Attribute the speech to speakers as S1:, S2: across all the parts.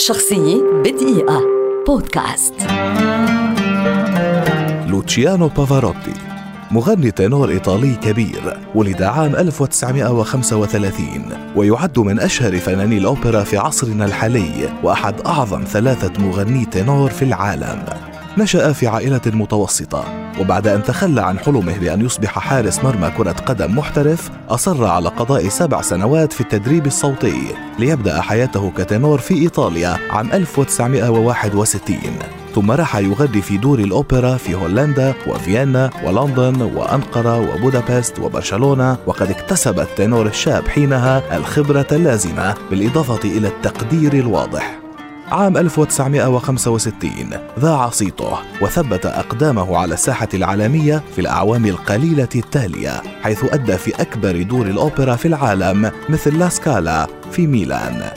S1: شخصية بدقيقة. بودكاست.
S2: لوتشيانو بافاروتي مغني تنور إيطالي كبير ولد عام 1935 ويعد من أشهر فناني الأوبرا في عصرنا الحالي وأحد أعظم ثلاثة مغني تنور في العالم. نشأ في عائلة متوسطة وبعد أن تخلى عن حلمه بأن يصبح حارس مرمى كرة قدم محترف أصر على قضاء سبع سنوات في التدريب الصوتي ليبدأ حياته كتنور في إيطاليا عام 1961 ثم راح يغني في دور الأوبرا في هولندا وفيينا ولندن وأنقرة وبودابست وبرشلونة وقد اكتسب التنور الشاب حينها الخبرة اللازمة بالإضافة إلى التقدير الواضح. عام 1965 ذاع صيته وثبت أقدامه على الساحة العالمية في الأعوام القليلة التالية حيث أدى في أكبر دور الأوبرا في العالم مثل لا سكالا في ميلان.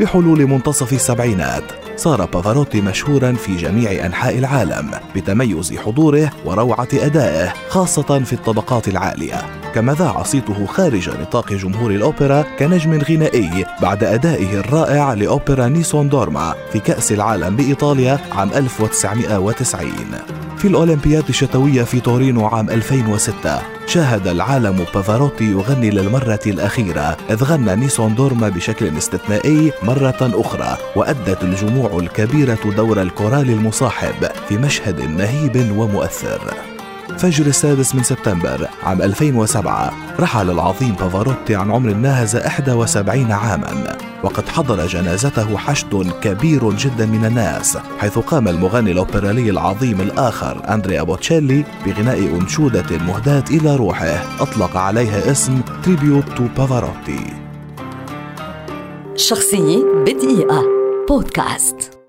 S2: بحلول منتصف السبعينات صار بافاروتي مشهورا في جميع أنحاء العالم بتميز حضوره وروعة أدائه خاصة في الطبقات العالية. كما ذاع صيته خارج نطاق جمهور الأوبرا كنجم غنائي بعد أدائه الرائع لأوبرا نيسون دورما في كأس العالم بإيطاليا عام 1990 في الأولمبياد الشتوية في تورينو عام 2006 شاهد العالم بافاروتي يغني للمرة الأخيرة إذ غنى نيسون دورما بشكل استثنائي مرة أخرى وأدت الجموع الكبيرة دور الكورال المصاحب في مشهد مهيب ومؤثر. فجر السادس من سبتمبر عام 2007 رحل العظيم بافاروتي عن عمر ناهز 71 عاما وقد حضر جنازته حشد كبير جدا من الناس حيث قام المغني الأوبرالي العظيم الآخر أندريا بوتشيلي بغناء أنشودة مهداة إلى روحه أطلق عليها اسم Tribute to Pavarotti
S1: شخصية بدقيقة. بودكاست.